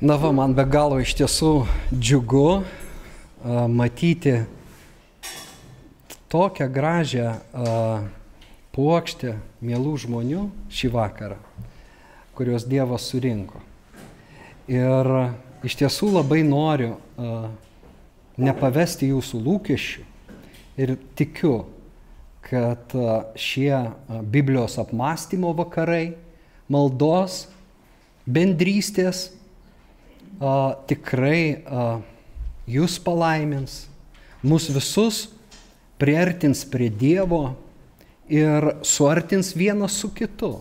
Na va, man be galo iš tiesų džiugu a, matyti tokią gražią a, puokštę mielų žmonių šį vakarą, kuriuos Dievas surinko. Ir iš tiesų labai noriu a, nepavesti jūsų lūkesčių ir tikiu, kad šie Biblijos apmąstymo vakarai, maldos, bendrystės a, tikrai a, jūs palaimins, mus visus priartins prie Dievo ir suartins vienas su kitu.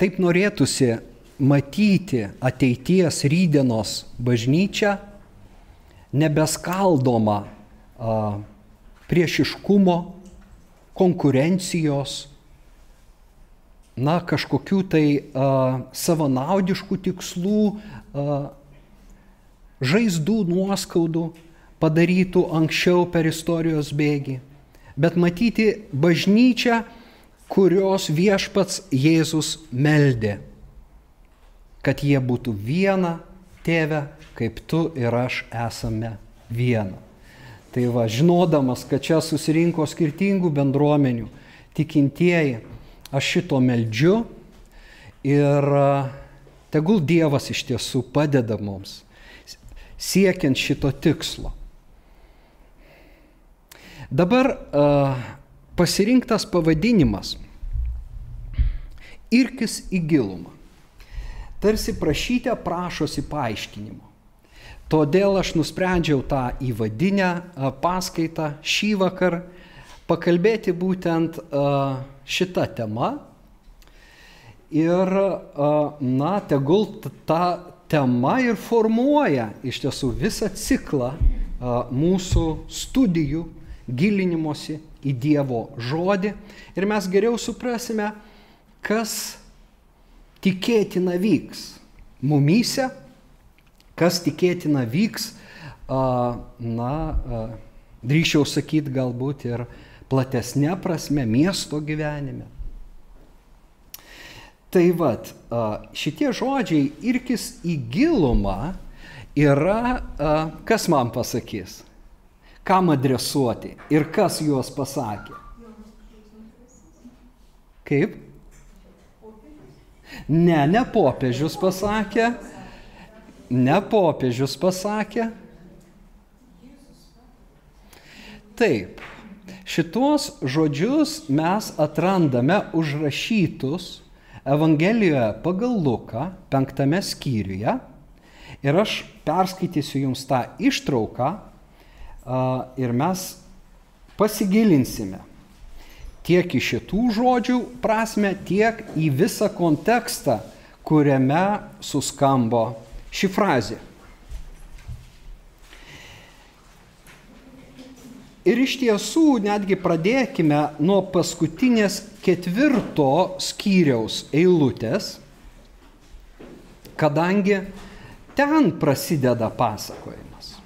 Taip norėtųsi matyti ateities rydienos bažnyčią nebeskaldoma a, priešiškumo, konkurencijos, na, kažkokių tai a, savanaudiškų tikslų, a, žaizdų, nuoskaudų padarytų anksčiau per istorijos bėgį, bet matyti bažnyčią, kurios viešpats Jėzus meldė, kad jie būtų viena tėve, kaip tu ir aš esame viena. Tai va, žinodamas, kad čia susirinko skirtingų bendruomenių, tikintieji, aš šito meldžiu ir tegul Dievas iš tiesų padeda mums siekiant šito tikslo. Dabar uh, pasirinktas pavadinimas Irkis į gilumą. Tarsi prašyte prašosi paaiškinimo. Todėl aš nusprendžiau tą įvadinę paskaitą šį vakar pakalbėti būtent uh, šitą temą. Ir, uh, na, tegul ta tema ir formuoja iš tiesų visą ciklą uh, mūsų studijų gilinimosi į Dievo žodį ir mes geriau suprasime, kas tikėtina vyks mumyse, kas tikėtina vyks, na, drįšiau sakyti galbūt ir platesnė prasme miesto gyvenime. Tai vad, šitie žodžiai irkis į gilumą yra, kas man pasakys? kam adresuoti ir kas juos pasakė. Kaip? Ne, ne popiežius pasakė, ne popiežius pasakė. Taip, šitos žodžius mes atrandame užrašytus Evangelijoje pagal Luką, penktame skyriuje. Ir aš perskaitysiu jums tą ištrauką, ir mes pasigilinsime tiek į šitų žodžių prasme, tiek į visą kontekstą, kuriame suskambo ši frazė. Ir iš tiesų netgi pradėkime nuo paskutinės ketvirto skyriaus eilutės, kadangi ten prasideda pasakojimas.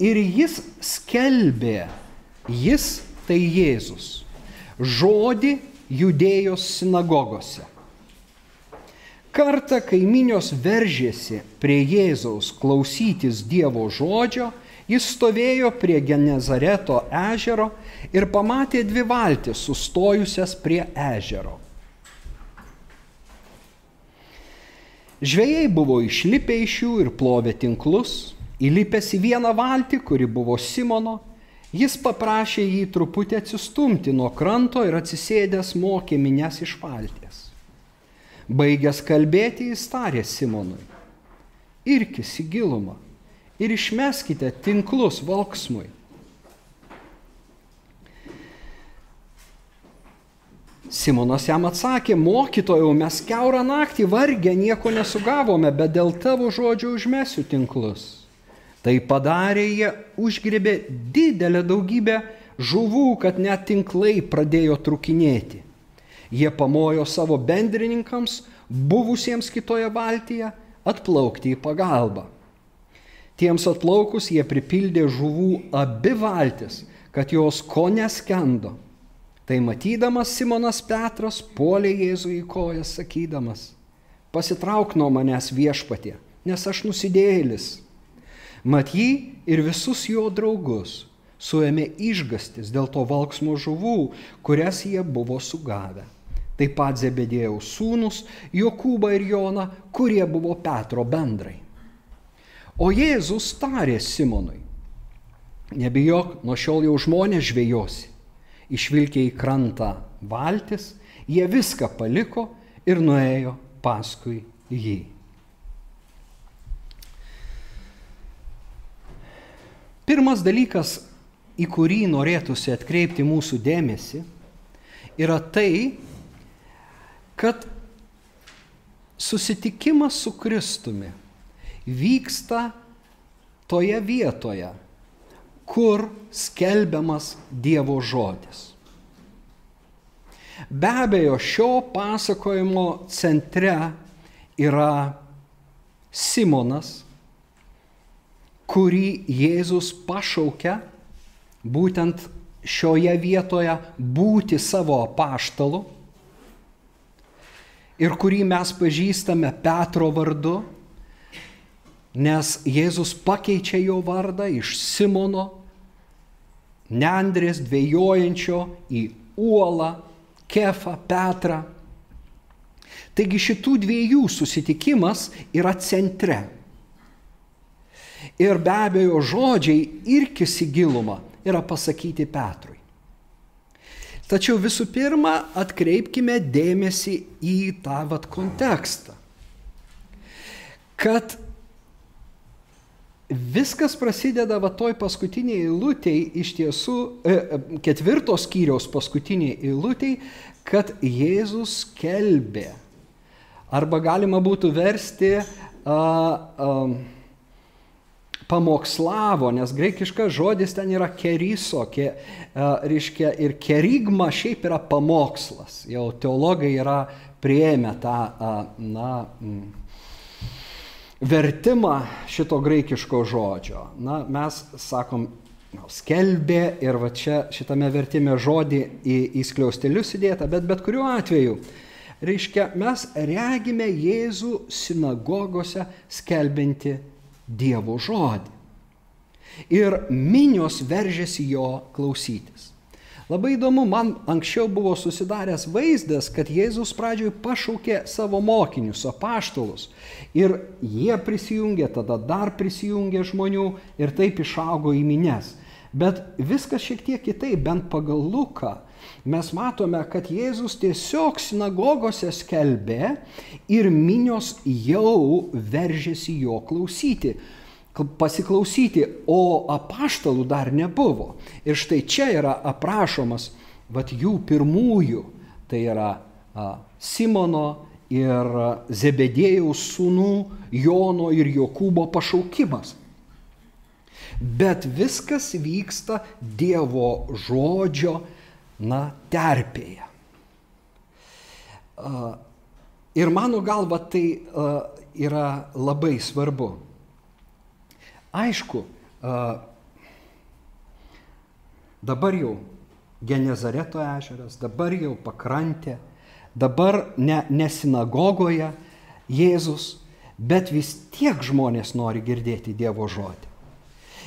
Ir jis skelbė, jis tai Jėzus, žodį judėjos sinagogose. Kartą kaiminios veržėsi prie Jėzaus klausytis Dievo žodžio, jis stovėjo prie Genezareto ežero ir pamatė dvi valtis sustojusias prie ežero. Žvėjai buvo išlipę iš jų ir plovė tinklus, Įlipęs į vieną valtį, kuri buvo Simono, jis paprašė jį truputį atsistumti nuo kranto ir atsisėdęs mokė minės iš valties. Baigęs kalbėti, jis tarė Simonui, irkis į gilumą ir išmeskite tinklus valksmui. Simonas jam atsakė, mokytojau, mes keurą naktį vargę nieko nesugavome, bet dėl tavo žodžio užmesiu tinklus. Tai padarė jie, užgrebė didelę daugybę žuvų, kad net tinklai pradėjo trukinėti. Jie pamojo savo bendrininkams, buvusiems kitoje valtyje, atplaukti į pagalbą. Tiems atplaukus jie pripildė žuvų abi valtis, kad jos ko neskendo. Tai matydamas Simonas Petras polė Jėzų į kojas, sakydamas, pasitrauk nuo manęs viešpatie, nes aš nusidėjėlis. Mat jį ir visus jo draugus suėmė išgastis dėl to valksmo žuvų, kurias jie buvo sugavę. Taip pat Zebedėjaus sūnus Jokūba ir Jona, kurie buvo Petro bendrai. O Jėzus tarė Simonui, nebijok, nuo šiol jau žmonės žvėjosi. Išvilkė į krantą valtis, jie viską paliko ir nuėjo paskui jį. Pirmas dalykas, į kurį norėtųsi atkreipti mūsų dėmesį, yra tai, kad susitikimas su Kristumi vyksta toje vietoje, kur skelbiamas Dievo žodis. Be abejo, šio pasakojimo centre yra Simonas, kurį Jėzus pašaukia būtent šioje vietoje būti savo apaštalu ir kurį mes pažįstame Petro vardu, nes Jėzus pakeičia jo vardą iš Simono, Neandrės dvėjojančio į uolą, Kefą, Petrą. Taigi šitų dviejų susitikimas yra centre. Ir be abejo žodžiai irkis į gilumą yra pasakyti Petrui. Tačiau visų pirma, atkreipkime dėmesį į tą vat kontekstą. Kad viskas prasideda va toj paskutiniai eilutėj, iš tiesų e, e, ketvirtos skyriaus paskutiniai eilutėj, kad Jėzus kelbė. Arba galima būtų versti a, a, pamokslavo, nes graikiškas žodis ten yra keriso, ke, reiškia ir kerigma šiaip yra pamokslas. Jau teologai yra prieėmę tą, na, vertimą šito graikiško žodžio. Na, mes sakom, skelbė ir va čia šitame vertime žodį į, į skliaustelius įdėta, bet bet kuriuo atveju, reiškia, mes regime Jėzų sinagogose skelbinti Dievo žodį. Ir minios veržėsi jo klausytis. Labai įdomu, man anksčiau buvo susidaręs vaizdas, kad Jėzus pradžioj pašaukė savo mokinius, apaštalus. Ir jie prisijungė, tada dar prisijungė žmonių ir taip išaugo į mines. Bet viskas šiek tiek kitaip, bent pagal Luką. Mes matome, kad Jėzus tiesiog sinagogose skelbė ir minios jau veržėsi jo klausyti pasiklausyti, o apaštalų dar nebuvo. Ir štai čia yra aprašomas vat jų pirmųjų, tai yra a, Simono ir Zebedėjaus sūnų Jono ir Jokūbo pašaukimas. Bet viskas vyksta Dievo žodžio, na, terpėje. Ir mano galva tai yra labai svarbu. Aišku, dabar jau Genezareto ežeras, dabar jau pakrantė, dabar ne, ne sinagogoje Jėzus, bet vis tiek žmonės nori girdėti Dievo žodį.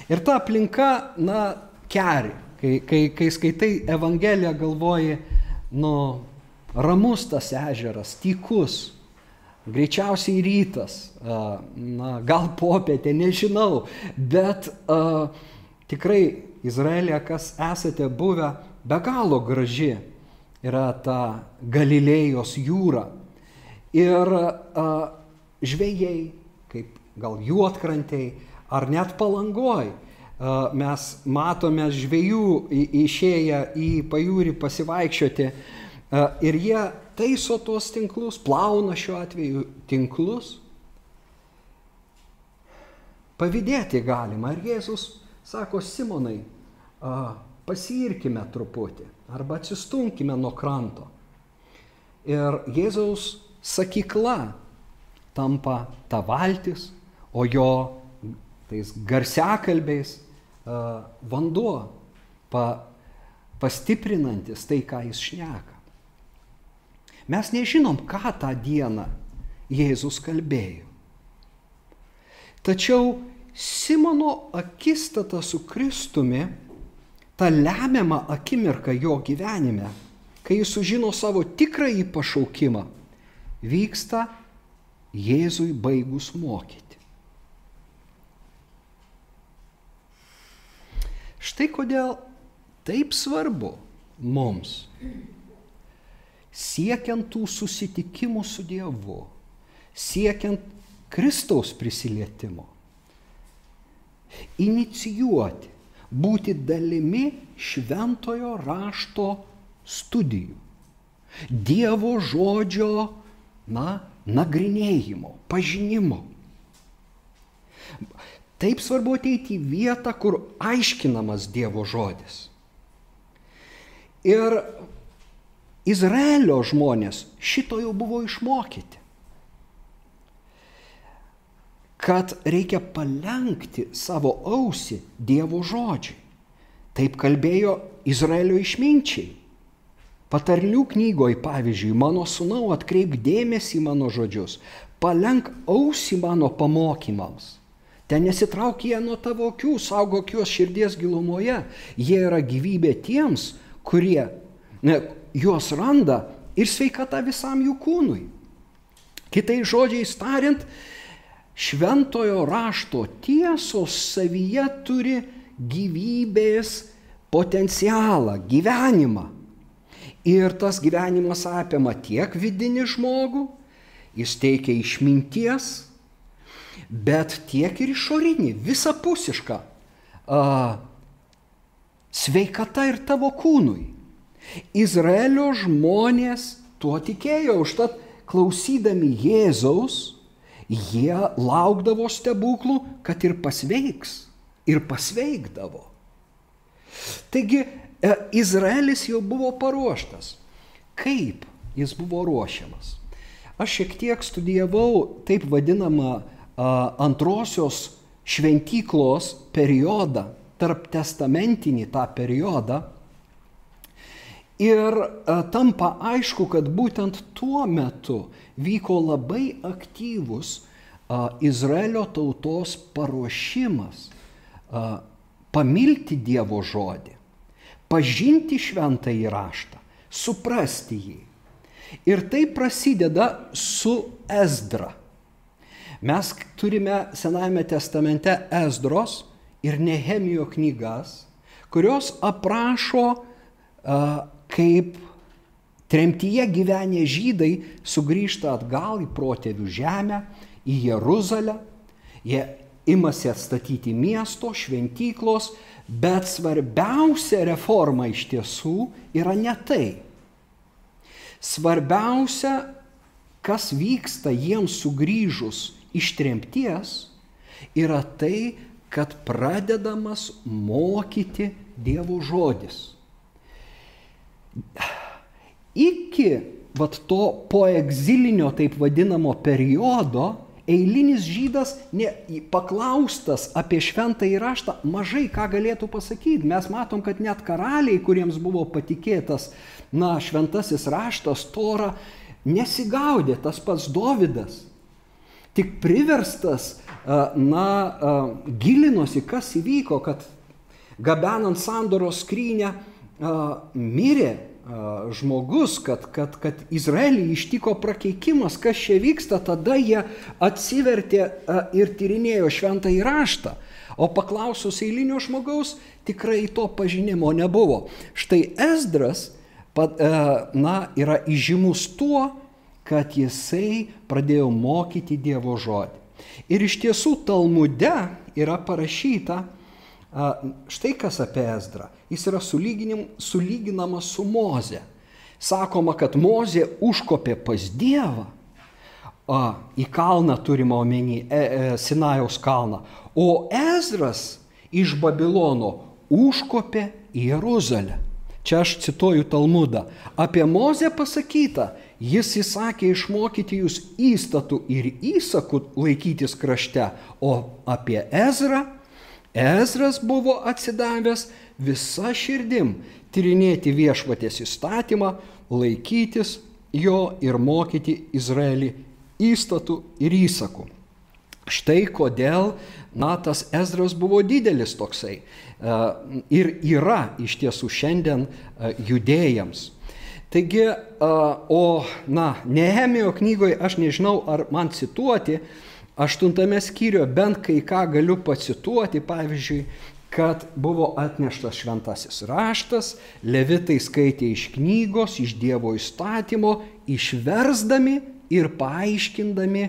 Ir ta aplinka, na, keri. Kai, kai, kai skaitai Evangeliją, galvoji, nu, ramus tas ežeras, tykus, Greičiausiai rytas, na, gal popietė, nežinau, bet a, tikrai Izraelė, kas esate buvę, be galo graži yra ta Galilėjos jūra. Ir a, žvėjai, kaip gal juotkrantiai, ar net palangoj, a, mes matome žvėjų išėję į pajūrį pasivaikščioti ir jie taiso tuos tinklus, plauna šiuo atveju tinklus. Pavydėti galima. Ir Jėzus sako, Simonai, pasirkime truputį arba atsistumkime nuo kranto. Ir Jėzaus sakykla tampa ta valtis, o jo tais garsiakalbiais vanduo pa, pastiprinantis tai, ką jis šneka. Mes nežinom, ką tą dieną Jėzus kalbėjo. Tačiau Simono akistata su Kristumi, ta lemiama akimirka jo gyvenime, kai jis sužino savo tikrąjį pašaukimą, vyksta Jėzui baigus mokyti. Štai kodėl taip svarbu mums siekiant tų susitikimų su Dievu, siekiant Kristaus prisilietimo, inicijuoti, būti dalimi šventojo rašto studijų, Dievo žodžio, na, nagrinėjimo, pažinimo. Taip svarbu ateiti į vietą, kur aiškinamas Dievo žodis. Ir Izraelio žmonės šito jau buvo išmokyti. Kad reikia palenkti savo ausį Dievo žodžiui. Taip kalbėjo Izraelio išminčiai. Patarlių knygoje, pavyzdžiui, mano sunau atkreip dėmesį mano žodžius, palenk ausį mano pamokymams. Ten nesitrauk jie nuo tavo akių, saugok juos širdies gilumoje. Jie yra gyvybė tiems, kurie ne, juos randa ir sveikata visam jų kūnui. Kitai žodžiais tariant, šventojo rašto tiesos savyje turi gyvybės potencialą, gyvenimą. Ir tas gyvenimas apima tiek vidinį žmogų, jis teikia išminties, bet tiek ir išorinį, visapusišką a, sveikata ir tavo kūnui. Izraelio žmonės tuo tikėjo, užtat klausydami Jėzaus, jie laukdavo stebuklų, kad ir pasveiks, ir pasveikdavo. Taigi e, Izraelis jau buvo paruoštas. Kaip jis buvo ruošiamas? Aš šiek tiek studijavau taip vadinamą antrosios šventyklos periodą, tarp testamentinį tą periodą. Ir tampa aišku, kad būtent tuo metu vyko labai aktyvus Izraelio tautos paruošimas pamilti Dievo žodį, pažinti šventą įraštą, suprasti jį. Ir tai prasideda su Ezdra. Mes turime Senajame testamente Ezdros ir Nehemijo knygas, kurios aprašo, kaip tremtyje gyvenę žydai sugrįžta atgal į protėvių žemę, į Jeruzalę, jie imasi atstatyti miesto, šventyklos, bet svarbiausia reforma iš tiesų yra ne tai. Svarbiausia, kas vyksta jiems sugrįžus iš tremties, yra tai, kad pradedamas mokyti Dievo žodis. Iki vat to poegzilinio taip vadinamo periodo eilinis žydas ne, paklaustas apie šventą įraštą mažai ką galėtų pasakyti. Mes matom, kad net karaliai, kuriems buvo patikėtas, na, šventasis raštas, tora, nesigaudė tas pats Dovydas. Tik priverstas, na, gilinosi, kas įvyko, kad gabenant sandoros skrynę mirė žmogus, kad, kad, kad Izraelį ištiko prakeikimas, kas čia vyksta, tada jie atsivertė ir tyrinėjo šventą įraštą. O paklausus eilinio žmogaus, tikrai to pažinimo nebuvo. Štai Esdras, na, yra įžymus tuo, kad jisai pradėjo mokyti Dievo žodį. Ir iš tiesų Talmude yra parašyta, Štai kas apie Ezdrą. Jis yra sulyginamas su Moze. Sakoma, kad Moze užkopė pas Dievą. Į kalną turime omeny, e, e, Sinajaus kalną. O Ezras iš Babilono užkopė į Jeruzalę. Čia aš cituoju Talmudą. Apie Mozę pasakyta, jis įsakė išmokyti jūs įstatų ir įsakų laikytis krašte, o apie Ezrą Ezras buvo atsidavęs visa širdim tyrinėti viešpatės įstatymą, laikytis jo ir mokyti Izraelį įstatų ir įsakų. Štai kodėl, na, tas Ezras buvo didelis toksai e, ir yra iš tiesų šiandien e, judėjams. Taigi, e, o, na, Nehemijo knygoje aš nežinau, ar man cituoti, aštuntame skyriuje bent kai ką galiu pacituoti, pavyzdžiui, kad buvo atneštas šventasis raštas, levitai skaitė iš knygos, iš Dievo įstatymo, išversdami ir paaiškindami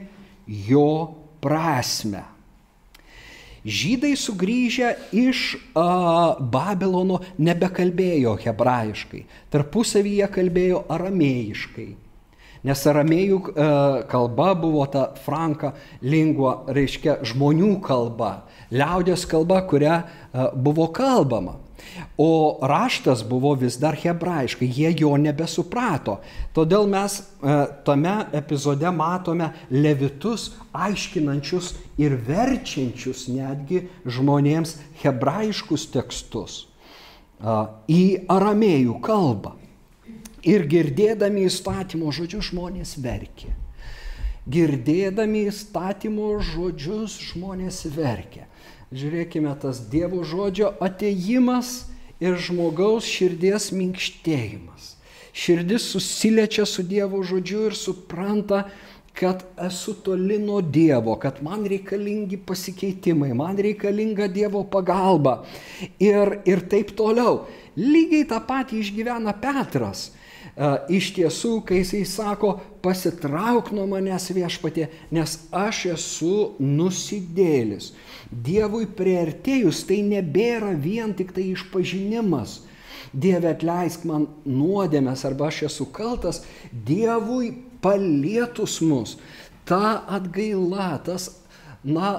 jo prasme. Žydai sugrįžę iš a, Babilono nebekalbėjo hebrajiškai, tarpusavyje kalbėjo aramėjiškai. Nes aramėjų a, kalba buvo ta franka lingua, reiškia žmonių kalba, liaudės kalba, kuria a, buvo kalbama. O raštas buvo vis dar hebrajiškai, jie jo nebesuprato. Todėl mes e, tame epizode matome levitus aiškinančius ir verčiančius netgi žmonėms hebrajiškus tekstus e, į aramėjų kalbą. Ir girdėdami įstatymo žodžius žmonės verkė. Girdėdami įstatymo žodžius žmonės verkė. Žiūrėkime, tas Dievo žodžio ateimas ir žmogaus širdies minkštėjimas. Širdis susiliečia su Dievo žodžiu ir supranta, kad esu toli nuo Dievo, kad man reikalingi pasikeitimai, man reikalinga Dievo pagalba ir, ir taip toliau. Lygiai tą patį išgyvena Petras. E, iš tiesų, kai jisai sako, pasitrauk nuo manęs viešpatė, nes aš esu nusidėlis. Dievui prieartėjus tai nebėra vien tik tai išpažinimas. Dieve atleisk man nuodėmės arba aš esu kaltas, Dievui palietus mus. Ta atgaila, tas, na,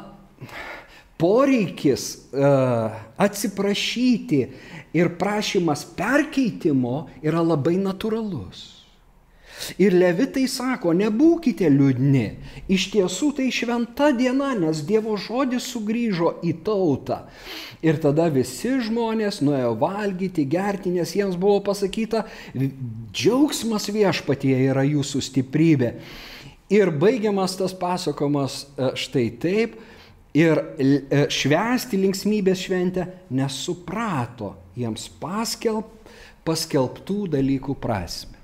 poreikis uh, atsiprašyti ir prašymas perkeitimo yra labai natūralus. Ir levitai sako, nebūkite liūdni. Iš tiesų tai šventa diena, nes Dievo žodis sugrįžo į tautą. Ir tada visi žmonės nuėjo valgyti, gerti, nes jiems buvo pasakyta, džiaugsmas viešpatie yra jūsų stiprybė. Ir baigiamas tas pasakomas e, štai taip. Ir e, švęsti linksmybės šventę nesuprato jiems paskelb, paskelbtų dalykų prasme.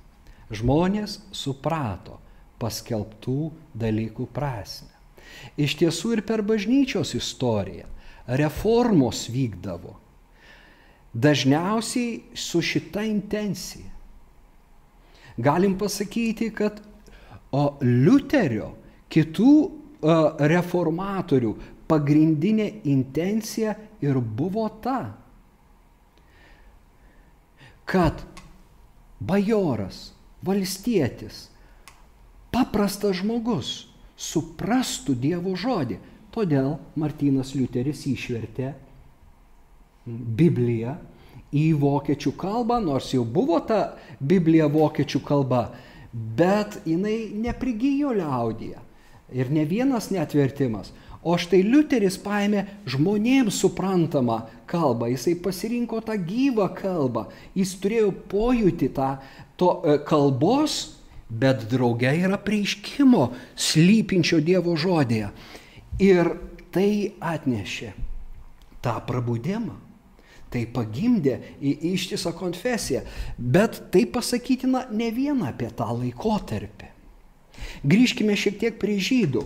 Žmonės suprato paskelbtų dalykų prasme. Iš tiesų ir per bažnyčios istoriją reformos vykdavo. Dažniausiai su šita intencija. Galim pasakyti, kad o Liuterio, kitų reformatorių pagrindinė intencija ir buvo ta, kad bajoras valstietis, paprastas žmogus suprastų Dievo žodį. Todėl Martynas Liuteris išvertė Bibliją į vokiečių kalbą, nors jau buvo ta Biblija vokiečių kalba, bet jinai neprigijo liaudyje. Ir ne vienas netvertimas. O štai Liuteris paėmė žmonėms suprantamą kalbą, jisai pasirinko tą gyvą kalbą, jis turėjo pojūti tą to e, kalbos, bet drauge yra prieiškimo slypinčio Dievo žodėje. Ir tai atnešė tą prabudimą. Tai pagimdė į ištisą konfesiją. Bet tai pasakytina ne vien apie tą laikotarpį. Grįžkime šiek tiek prie žydų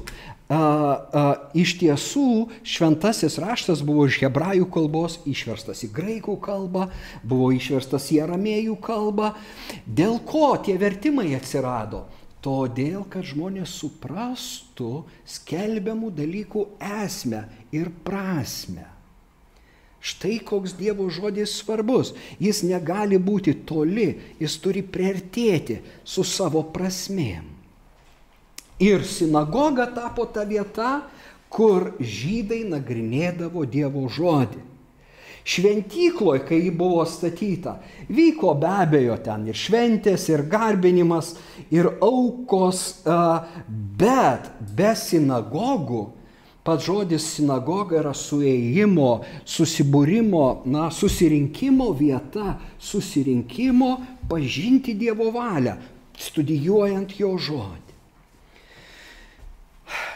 iš tiesų šventasis raštas buvo iš hebrajų kalbos išverstas į graikų kalbą, buvo išverstas į aramėjų kalbą. Dėl ko tie vertimai atsirado? Todėl, kad žmonės suprastų skelbiamų dalykų esmę ir prasme. Štai koks Dievo žodis svarbus. Jis negali būti toli, jis turi priartėti su savo prasmėm. Ir sinagoga tapo ta vieta, kur žydai nagrinėdavo Dievo žodį. Šventykloje, kai ji buvo statyta, vyko be abejo ten ir šventės, ir garbinimas, ir aukos, bet be sinagogų, pats žodis sinagoga yra suėjimo, susibūrimo, na, susirinkimo vieta, susirinkimo pažinti Dievo valią, studijuojant jo žodį.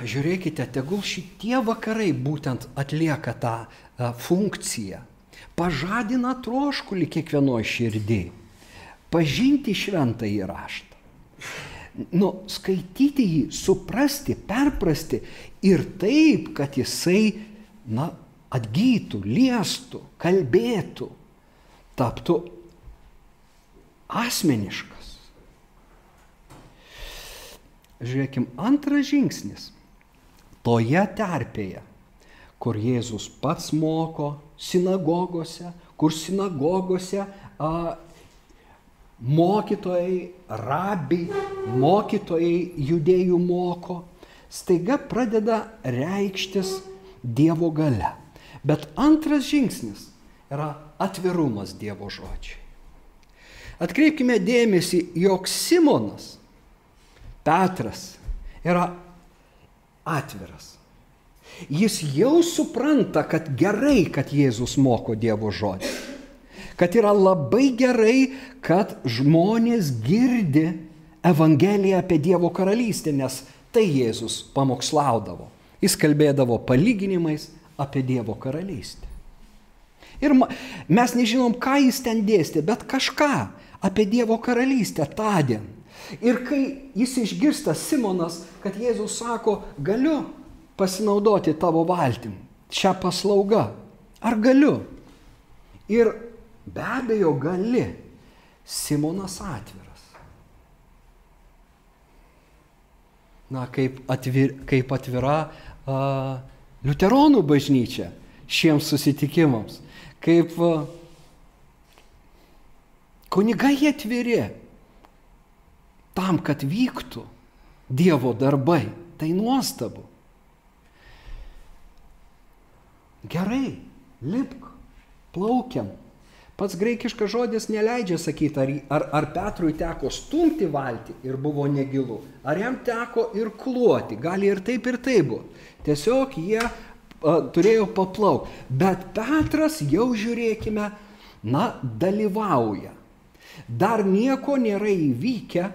Žiūrėkite, tegul šitie vakarai būtent atlieka tą a, funkciją. Pažadina troškulį kiekvienoje širdį. Pažinti šventą įraštą. Nu, skaityti jį, suprasti, perprasti ir taip, kad jisai, na, atgytų, liestų, kalbėtų, taptų asmeniškas. Žiūrėkim, antras žingsnis. Toje terpėje, kur Jėzus pats moko, sinagogose, kur sinagogose a, mokytojai, rabi, mokytojai judėjų moko, staiga pradeda reikštis Dievo gale. Bet antras žingsnis yra atvirumas Dievo žodžiai. Atkreipkime dėmesį, jog Simonas, Petras, yra atviras. Jis jau supranta, kad gerai, kad Jėzus moko Dievo žodį. Kad yra labai gerai, kad žmonės girdi Evangeliją apie Dievo karalystę, nes tai Jėzus pamokslaudavo. Jis kalbėdavo palyginimais apie Dievo karalystę. Ir mes nežinom, ką jis ten dėstė, bet kažką apie Dievo karalystę tądien. Ir kai jis išgirsta Simonas, kad Jėzus sako, galiu pasinaudoti tavo valtim, šią paslaugą. Ar galiu? Ir be abejo gali. Simonas atviras. Na, kaip, atvir, kaip atvira uh, Liuteronų bažnyčia šiems susitikimams. Kaip uh, kunigai atviri tam, kad vyktų Dievo darbai. Tai nuostabu. Gerai, lipk, plaukiam. Pats graikiškas žodis neleidžia sakyti, ar, ar, ar Petrui teko stumti valtį ir buvo negilu, ar jam teko ir kluoti, gali ir taip ir taip buvo. Tiesiog jie a, turėjo paplaukti. Bet Petras jau žiūrėkime, na, dalyvauja. Dar nieko nėra įvykę,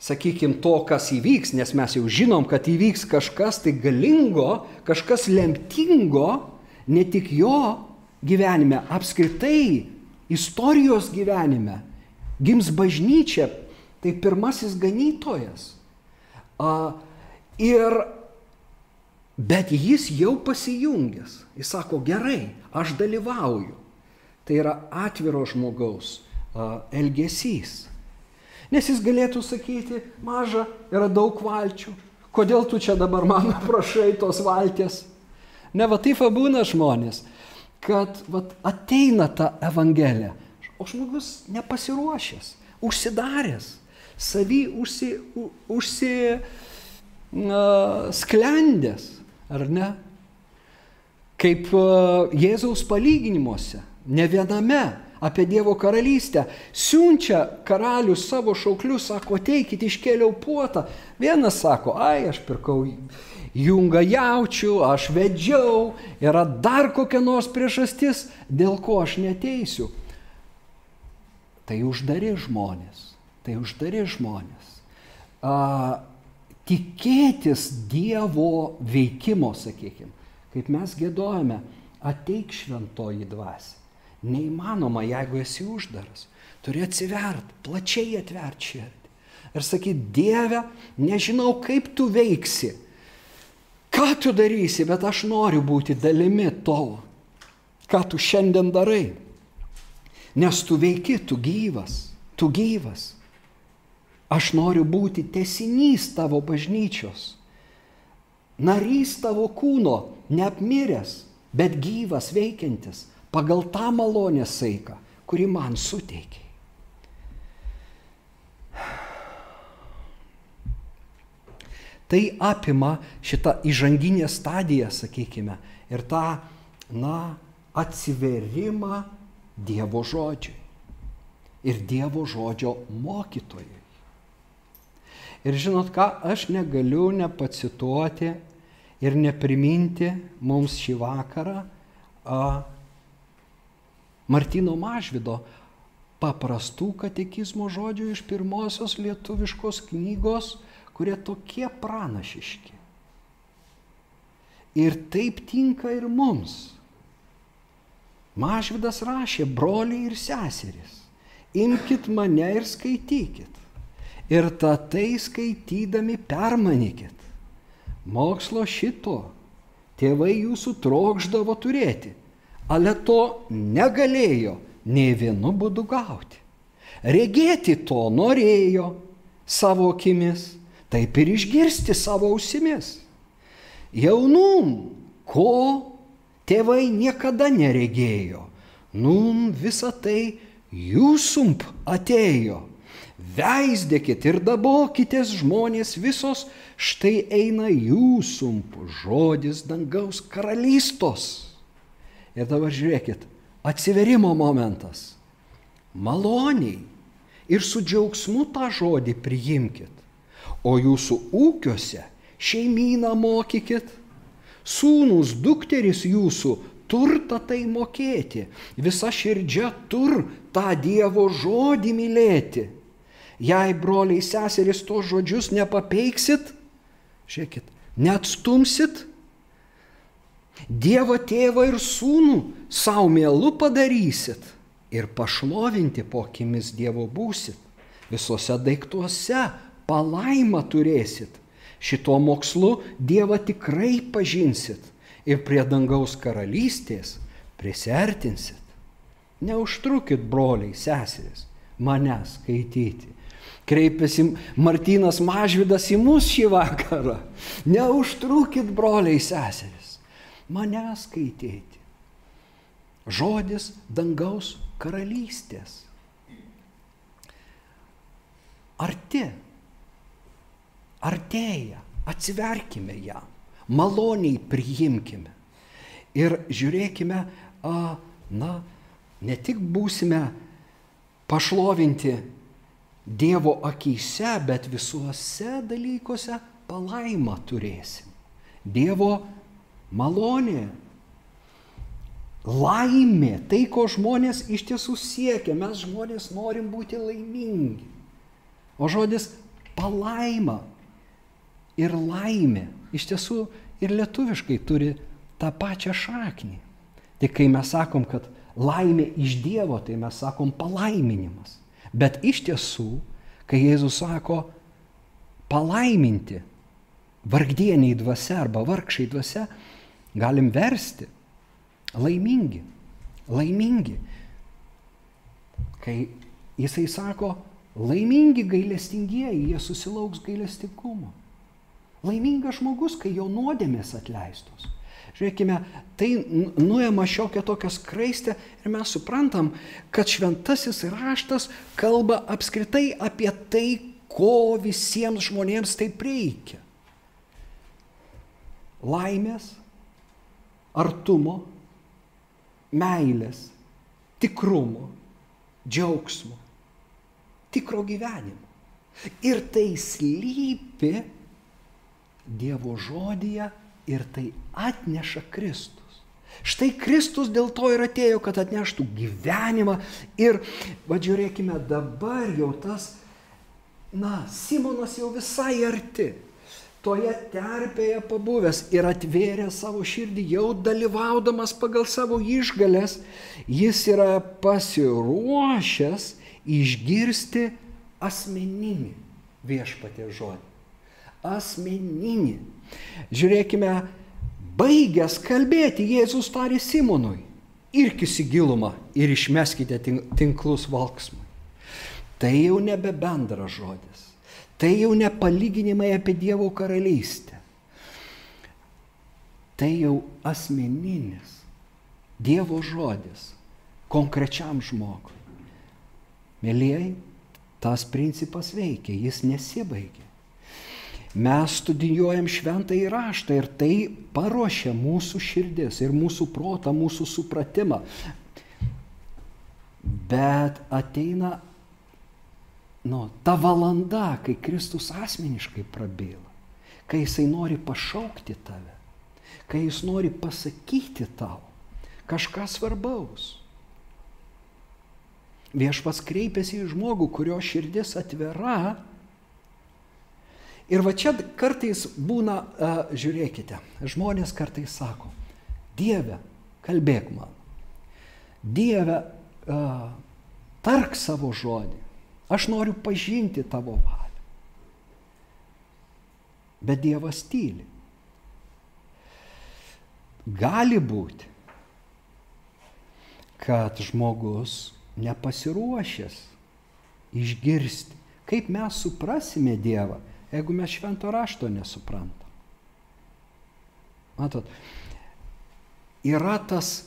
sakykime, to, kas įvyks, nes mes jau žinom, kad įvyks kažkas tai galingo, kažkas lemtingo, ne tik jo gyvenime, apskritai istorijos gyvenime. Gims bažnyčia, tai pirmasis ganytojas. A, ir, bet jis jau pasijungęs. Jis sako, gerai, aš dalyvauju. Tai yra atviro žmogaus a, elgesys. Nes jis galėtų sakyti, maža, yra daug valčių. Kodėl tu čia dabar man prašai tos valties? Ne va taip būna žmonės, kad va, ateina ta evangelija, o žmogus nepasiruošęs, užsidaręs, savy užsi, užsi uh, sklendęs, ar ne? Kaip uh, Jėzaus palyginimuose, ne viename apie Dievo karalystę. Siunčia karalius savo šauklius, sako, ateikit, iškėliau puotą. Vienas sako, ai, aš pirkau jungą jaučių, aš vedžiau, yra dar kokia nors priežastis, dėl ko aš neteisiu. Tai uždari žmonės, tai uždari žmonės. A, tikėtis Dievo veikimo, sakykime, kaip mes gėdojame, ateik šventoji dvasia. Neįmanoma, jeigu esi uždaras. Turi atsivert, plačiai atvert širdį. Ir sakyti, Dieve, nežinau, kaip tu veiksi, ką tu darysi, bet aš noriu būti dalimi to, ką tu šiandien darai. Nes tu veiki, tu gyvas, tu gyvas. Aš noriu būti tesinys tavo bažnyčios, narys tavo kūno, neapmiręs, bet gyvas, veikiantis pagal tą malonės saiką, kuri man suteikia. Tai apima šitą įžanginę stadiją, sakykime, ir tą, na, atsiverimą Dievo žodžiui ir Dievo žodžio mokytojui. Ir žinot ką, aš negaliu nepacituoti ir nepriminti mums šį vakarą a, Martino Mažvido paprastų katekizmo žodžių iš pirmosios lietuviškos knygos, kurie tokie pranašiški. Ir taip tinka ir mums. Mažvidas rašė, broliai ir seserys, imkite mane ir skaitykit. Ir tą tai skaitydami permanykit. Mokslo šito tėvai jūsų trokšdavo turėti, ale to negalėjo nei vienu būdu gauti. Regėti to norėjo savo akimis, taip ir išgirsti savo ausimis. Jaunum, ko tėvai niekada neregėjo, num visa tai jūsump atėjo. Veisdėkit ir dabokitės žmonės visos, štai eina jūsump žodis dangaus karalystos. Ir dabar žiūrėkit, atsiverimo momentas. Maloniai ir su džiaugsmu tą žodį priimkit. O jūsų ūkiuose šeimyną mokykit, sūnus, dukteris jūsų turtą tai mokėti, visa širdžia tur tą Dievo žodį mylėti. Jei broliai seserys tos žodžius nepapeiksit, žiūrėkit, neatstumsit, Dievo tėvą ir sūnų savo mėlu padarysit ir pašlovinti po akimis Dievo būsit. Visose daiktuose palaimą turėsit. Šituo mokslu Dievą tikrai pažinsit ir prie dangaus karalystės prisertinsit. Neužtrukit, broliai, seserys, mane skaityti. Kreipiasi Martinas Mažvidas į mus šį vakarą. Neužtrukit, broliai, seserys, mane skaityti. Žodis dangaus karalystės. Arti, artėja, atsiverkime ją, maloniai priimkime. Ir žiūrėkime, na, ne tik būsime pašlovinti Dievo akise, bet visuose dalykuose palaimą turėsim. Dievo malonė, laimė, tai, ko žmonės iš tiesų siekia. Mes žmonės norim būti laimingi. O žodis palaima ir laimė iš tiesų ir lietuviškai turi tą pačią šaknį. Tik kai mes sakom, kad laimė iš Dievo, tai mes sakom palaiminimas. Bet iš tiesų, kai Jėzus sako palaiminti, vargdieniai dvasia arba vargšai dvasia, galim versti laimingi, laimingi. Kai jisai sako, laimingi gailestingieji, jie susilauks gailestingumo. Laimingas žmogus, kai jo nuodėmės atleistos. Žiūrėkime, tai nuėma šiokią tokią skraistę ir mes suprantam, kad šventasis raštas kalba apskritai apie tai, ko visiems žmonėms taip reikia. Laimės, artumo, meilės, tikrumo, džiaugsmo, tikro gyvenimo. Ir tai slypi Dievo žodyje ir tai atneša Kristus. Štai Kristus dėl to ir atėjo, kad atneštų gyvenimą ir, vadžiūrėkime, dabar jau tas, na, Simonas jau visai arti, toje terpėje pabuvęs ir atvėrė savo širdį, jau dalyvaudamas pagal savo išgalės, jis yra pasiruošęs išgirsti asmeninį viešpatė žodį. Asmeninį. Žiūrėkime, baigęs kalbėti, Jėzus tarė Simonui, irkis į gilumą ir išmeskite tinklus valksmui. Tai jau nebe bendras žodis, tai jau ne palyginimai apie Dievo karalystę. Tai jau asmeninis Dievo žodis konkrečiam žmogui. Mėlyjei, tas principas veikia, jis nesibaigia. Mes studijuojam šventą įraštą ir tai paruošia mūsų širdis ir mūsų protą, mūsų supratimą. Bet ateina nu, ta valanda, kai Kristus asmeniškai prabyla, kai jisai nori pašaukti tave, kai jis nori pasakyti tau kažką svarbaus. Viešpas kreipiasi į žmogų, kurio širdis atvira Ir va čia kartais būna, uh, žiūrėkite, žmonės kartais sako, Dieve, kalbėk man. Dieve, uh, tark savo žodį. Aš noriu pažinti tavo valią. Bet Dievas tyli. Gali būti, kad žmogus nepasiruošęs išgirsti, kaip mes suprasime Dievą, jeigu mes švento rašto nesuprantam. Matot, yra tas,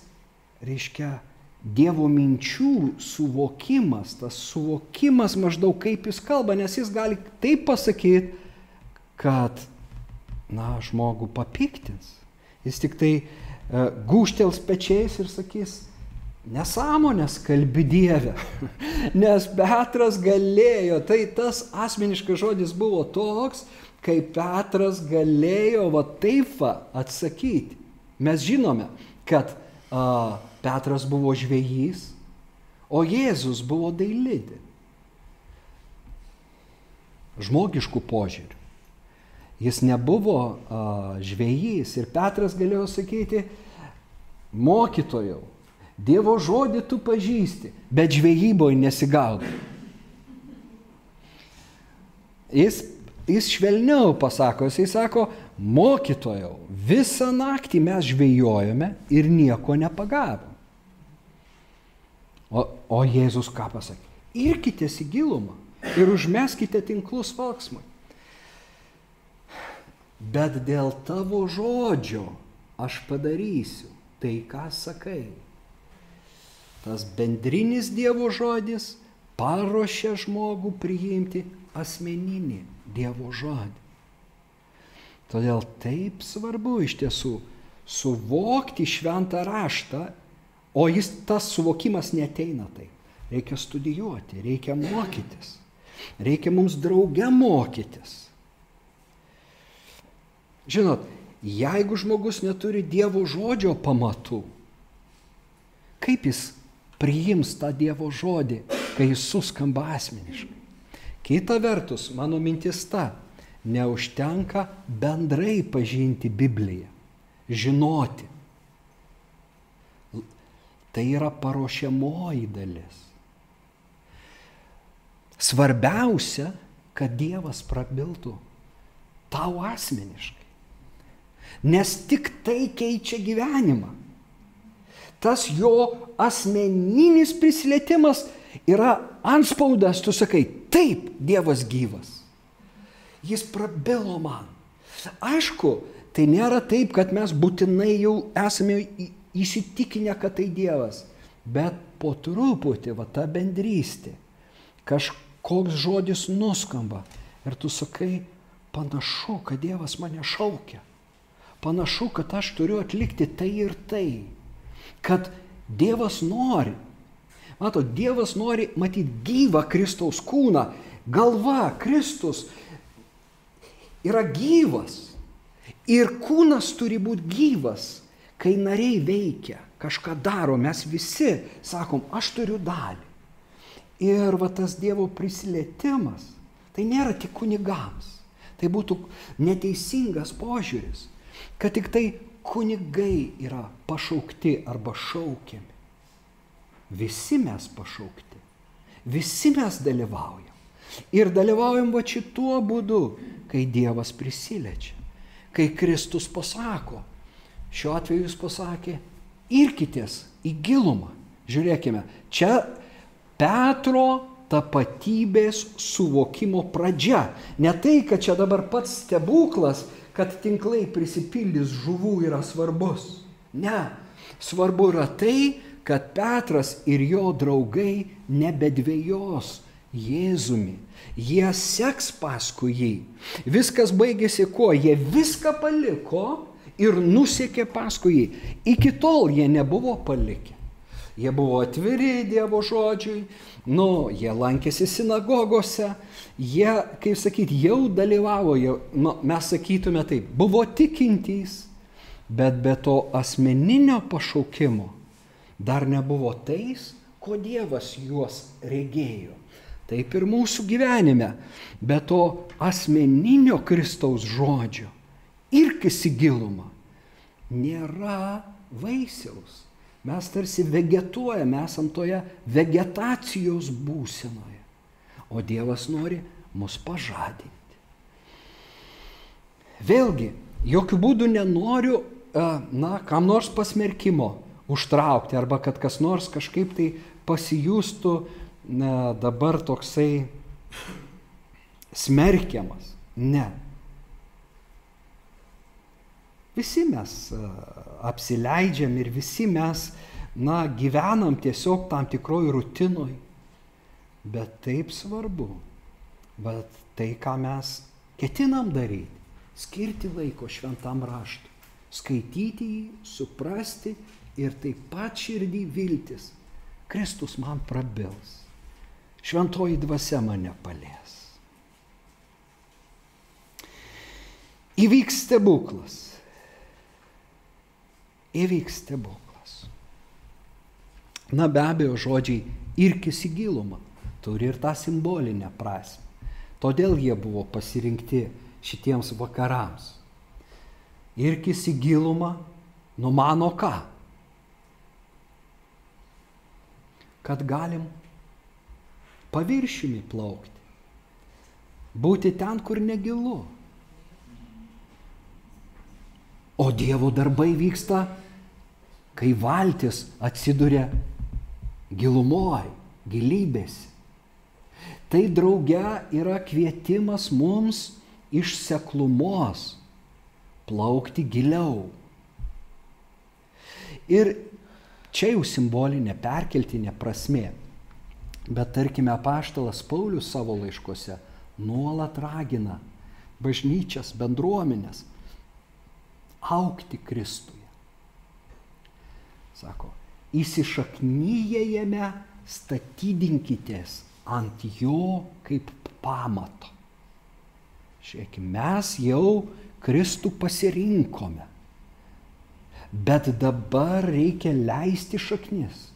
reiškia, Dievo minčių suvokimas, tas suvokimas maždaug kaip jis kalba, nes jis gali taip pasakyti, kad, na, žmogų papiktins. Jis tik tai uh, gūštels pečiais ir sakys, nesąmonės kalbi Dieve. Nes Petras galėjo, tai tas asmeniškas žodis buvo toks, kai Petras galėjo va taip va atsakyti. Mes žinome, kad a, Petras buvo žvėjys, o Jėzus buvo dailidė. Žmogiškų požiūrių. Jis nebuvo a, žvėjys ir Petras galėjo sakyti, mokytojau, Dievo žodį tu pažįsti, bet žvejyboje nesigaudai. Jis, jis švelniau pasako, jis sako, mokytojau, visą naktį mes žvejojame ir nieko nepagavom. O, Jėzus ką pasakė? Irkitės į gilumą ir užmeskite tinklus valksmui. Bet dėl tavo žodžio aš padarysiu tai, ką sakai. Tas bendrinis Dievo žodis paruošia žmogų priimti asmeninį Dievo žodį. Todėl taip svarbu iš tiesų suvokti šventą raštą O jis tas suvokimas neteina taip. Reikia studijuoti, reikia mokytis. Reikia mums drauge mokytis. Žinot, jeigu žmogus neturi Dievo žodžio pamatų, kaip jis priims tą Dievo žodį, kai jis suskamba asmeniškai? Kita vertus, mano mintis ta, neužtenka bendrai pažinti Bibliją, žinoti. Tai yra paruošiamoji dalis. Svarbiausia, kad Dievas prabiltų tau asmeniškai. Nes tik tai keičia gyvenimą. Tas jo asmeninis prisilietimas yra anspaudas, tu sakai, taip, Dievas gyvas. Jis prabilo man. Aišku, tai nėra taip, kad mes būtinai jau esame įsitikinę, kad tai Dievas. Bet po truputį, va ta bendrystė, kažkoks žodis nuskamba ir tu sakai, panašu, kad Dievas mane šaukia. Panašu, kad aš turiu atlikti tai ir tai. Kad Dievas nori. Mato, Dievas nori matyti gyvą Kristaus kūną. Galva, Kristus yra gyvas. Ir kūnas turi būti gyvas kai nariai veikia, kažką daro, mes visi sakom, aš turiu dalį. Ir va tas Dievo prisilietimas, tai nėra tik kunigams. Tai būtų neteisingas požiūris, kad tik tai kunigai yra pašaukti arba šaukiami. Visi mes pašaukti, visi mes dalyvaujam. Ir dalyvaujam va šituo būdu, kai Dievas prisiliečia, kai Kristus pasako, Šiuo atveju jis pasakė, irkitės į gilumą. Žiūrėkime, čia Petro tapatybės suvokimo pradžia. Ne tai, kad čia dabar pats stebuklas, kad tinklai prisipildys žuvų yra svarbus. Ne, svarbu yra tai, kad Petras ir jo draugai nebedvėjos Jėzumi. Jie seks paskui jį. Viskas baigėsi kuo? Jie viską paliko ir nusekė paskui jį. Iki tol jie nebuvo palikę. Jie buvo atviri Dievo žodžiui, nu, jie lankėsi sinagogose, jie, kaip sakyti, jau dalyvavo, jau, nu, mes sakytume taip, buvo tikintys, bet be to asmeninio pašaukimo dar nebuvo tais, ko Dievas juos regėjo. taip ir mūsų gyvenime. Be to asmeninio Kristaus žodžio irkis į gilumą nėra vaisiaus. Mes tarsi vegetuojame, esam toje vegetacijos būsenoje. O Dievas nori mus pažadinti. Vėlgi, jokių būdų nenoriu, e, na, kam nors pasmerkimo užtraukti arba kad kas nors kažkaip tai pasijustų na, dabar toksai smerkiamas. Ne. Visi mes e, apsileidžiam ir visi mes, na, gyvenam tiesiog tam tikroj rutinoj. Bet taip svarbu, bet tai, ką mes ketinam daryti, skirti laiko šventam raštui, skaityti jį, suprasti ir taip pat širdį viltis. Kristus man prabils. Šventoji dvasia mane palės. Įvyks stebuklas. Įvyks stebuklas. Na be abejo, žodžiai irkis į gilumą turi ir tą simbolinę prasme. Todėl jie buvo pasirinkti šitiems vakarams. Irkis į gilumą numano ką? Kad galim paviršiumi plaukti. Būti ten, kur negilu. O Dievo darbai vyksta, kai valtis atsiduria gilumoj, gilybėse. Tai drauge yra kvietimas mums iš seklumos plaukti giliau. Ir čia jau simbolinė perkeltinė prasme. Bet tarkime, paštalas Paulius savo laiškose nuolat ragina bažnyčias, bendruomenės aukti Kristuje. Sako, įsišaknyje jame statydinkitės ant jo kaip pamato. Žiūrėkime, mes jau Kristų pasirinkome, bet dabar reikia leisti šaknis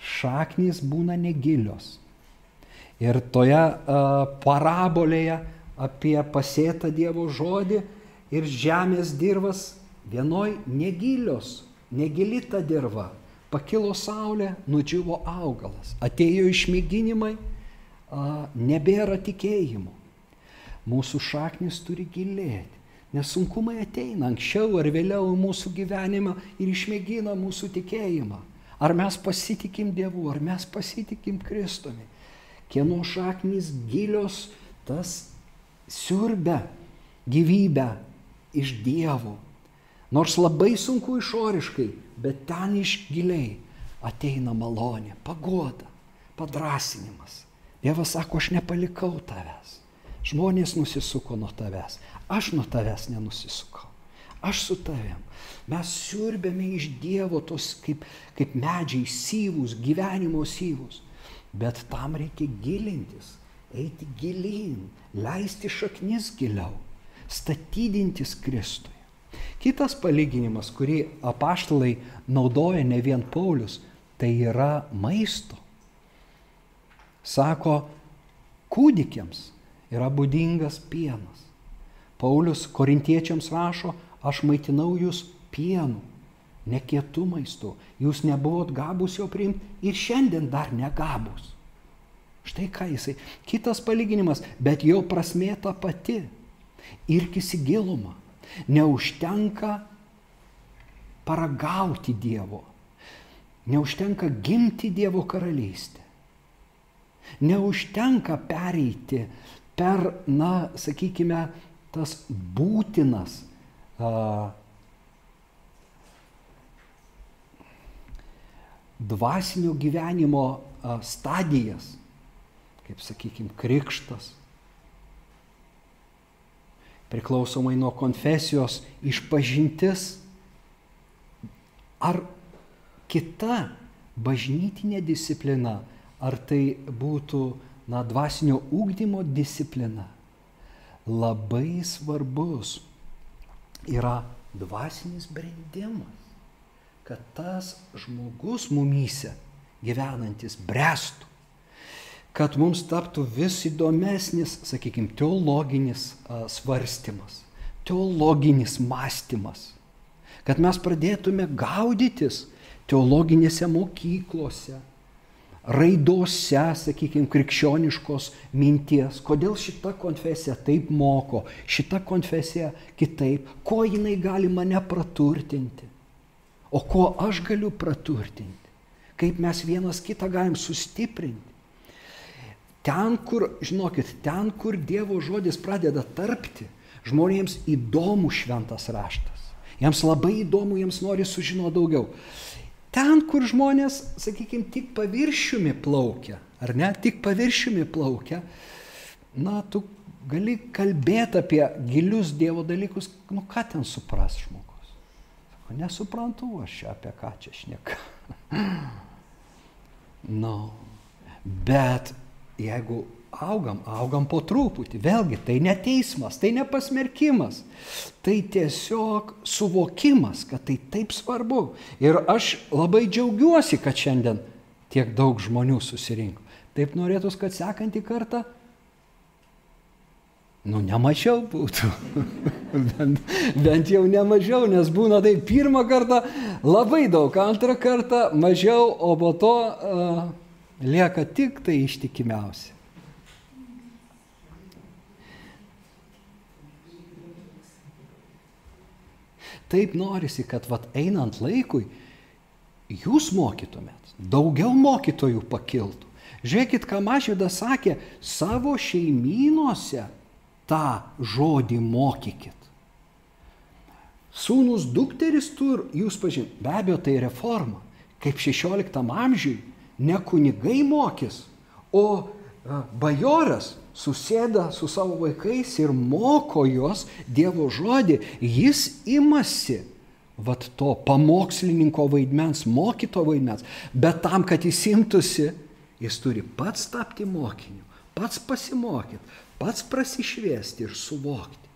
šaknys būna negilios. Ir toje uh, parabolėje apie pasėtą Dievo žodį ir žemės dirvas vienoj negilios, negili ta dirva. Pakilo saulė, nudžiuvo augalas, atėjo išmėginimai, nebėra tikėjimo. Mūsų šaknis turi gilėti, nes sunkumai ateina anksčiau ar vėliau į mūsų gyvenimą ir išmėgina mūsų tikėjimą. Ar mes pasitikim Dievu, ar mes pasitikim Kristumi. Kieno šaknys gilios, tas siurbia gyvybę iš Dievo. Nors labai sunku išoriškai, bet ten iš giliai ateina malonė, pagoda, padrasinimas. Dievas sako, aš nepalikau tavęs. Žmonės nusisuko nuo tavęs. Aš nuo tavęs nenusisukau. Aš su tavim. Mes siurbėme iš Dievo tos kaip, kaip medžiai syvus, gyvenimo syvus. Bet tam reikia gilintis, eiti gilin, leisti šaknis giliau, statydintis Kristui. Kitas palyginimas, kurį apaštalai naudoja ne vien Paulius, tai yra maisto. Sako, kūdikiams yra būdingas pienas. Paulius korintiečiams rašo, aš maitinau jūs pienu, ne kietų maistu. Jūs nebuvot gabus jo priimti ir šiandien dar negabus. Štai ką jisai. Kitas palyginimas, bet jo prasmė ta pati. Irkis į gilumą. Neužtenka paragauti Dievo. Neužtenka gimti Dievo karalystę. Neužtenka pereiti per, na, sakykime, tas būtinas dvasinio gyvenimo stadijas, kaip sakykime, krikštas. Priklausomai nuo konfesijos išpažintis ar kita bažnytinė disciplina, ar tai būtų na, dvasinio ūkdymo disciplina, labai svarbus yra dvasinis brendimas, kad tas žmogus mumyse gyvenantis brestų. Kad mums taptų vis įdomesnis, sakykime, teologinis svarstymas, teologinis mąstymas. Kad mes pradėtume gaudytis teologinėse mokyklose, raidose, sakykime, krikščioniškos minties, kodėl šita konfesija taip moko, šita konfesija kitaip, ko jinai gali mane praturtinti, o ko aš galiu praturtinti, kaip mes vienas kitą galim sustiprinti. Ten, kur, žinokit, ten, kur Dievo žodis pradeda tarpti, žmonėms įdomu šventas raštas. Jiems labai įdomu, jiems nori sužinoti daugiau. Ten, kur žmonės, sakykime, tik paviršiumi plaukia, ar ne, tik paviršiumi plaukia, na, tu gali kalbėti apie gilius Dievo dalykus, nu ką ten supras žmogus. Sako, nesuprantu aš čia apie ką čia šneka. nu, bet jeigu augam, augam po truputį. Vėlgi, tai ne teismas, tai ne pasmerkimas. Tai tiesiog suvokimas, kad tai taip svarbu. Ir aš labai džiaugiuosi, kad šiandien tiek daug žmonių susirinko. Taip norėtus, kad sekantį kartą, nu, nemažiau būtų. bent, bent jau nemažiau, nes būna tai pirmą kartą labai daug, antrą kartą mažiau, o po to uh, lieka tik tai ištikimiausi. Taip norisi, kad vat einant laikui jūs mokytumėt, daugiau mokytojų pakiltų. Žiūrėkit, ką Mažydas sakė, savo šeimynuose tą žodį mokykit. Sūnus dukteris tur, jūs pažin, be abejo tai reforma. Kaip 16 amžiui ne kunigai mokys, o bajoras susėda su savo vaikais ir moko juos Dievo žodį, jis imasi vat to pamokslininko vaidmens, mokyto vaidmens, bet tam, kad jis imtųsi, jis turi pats tapti mokiniu, pats pasimokyti, pats prasišviesti ir suvokti.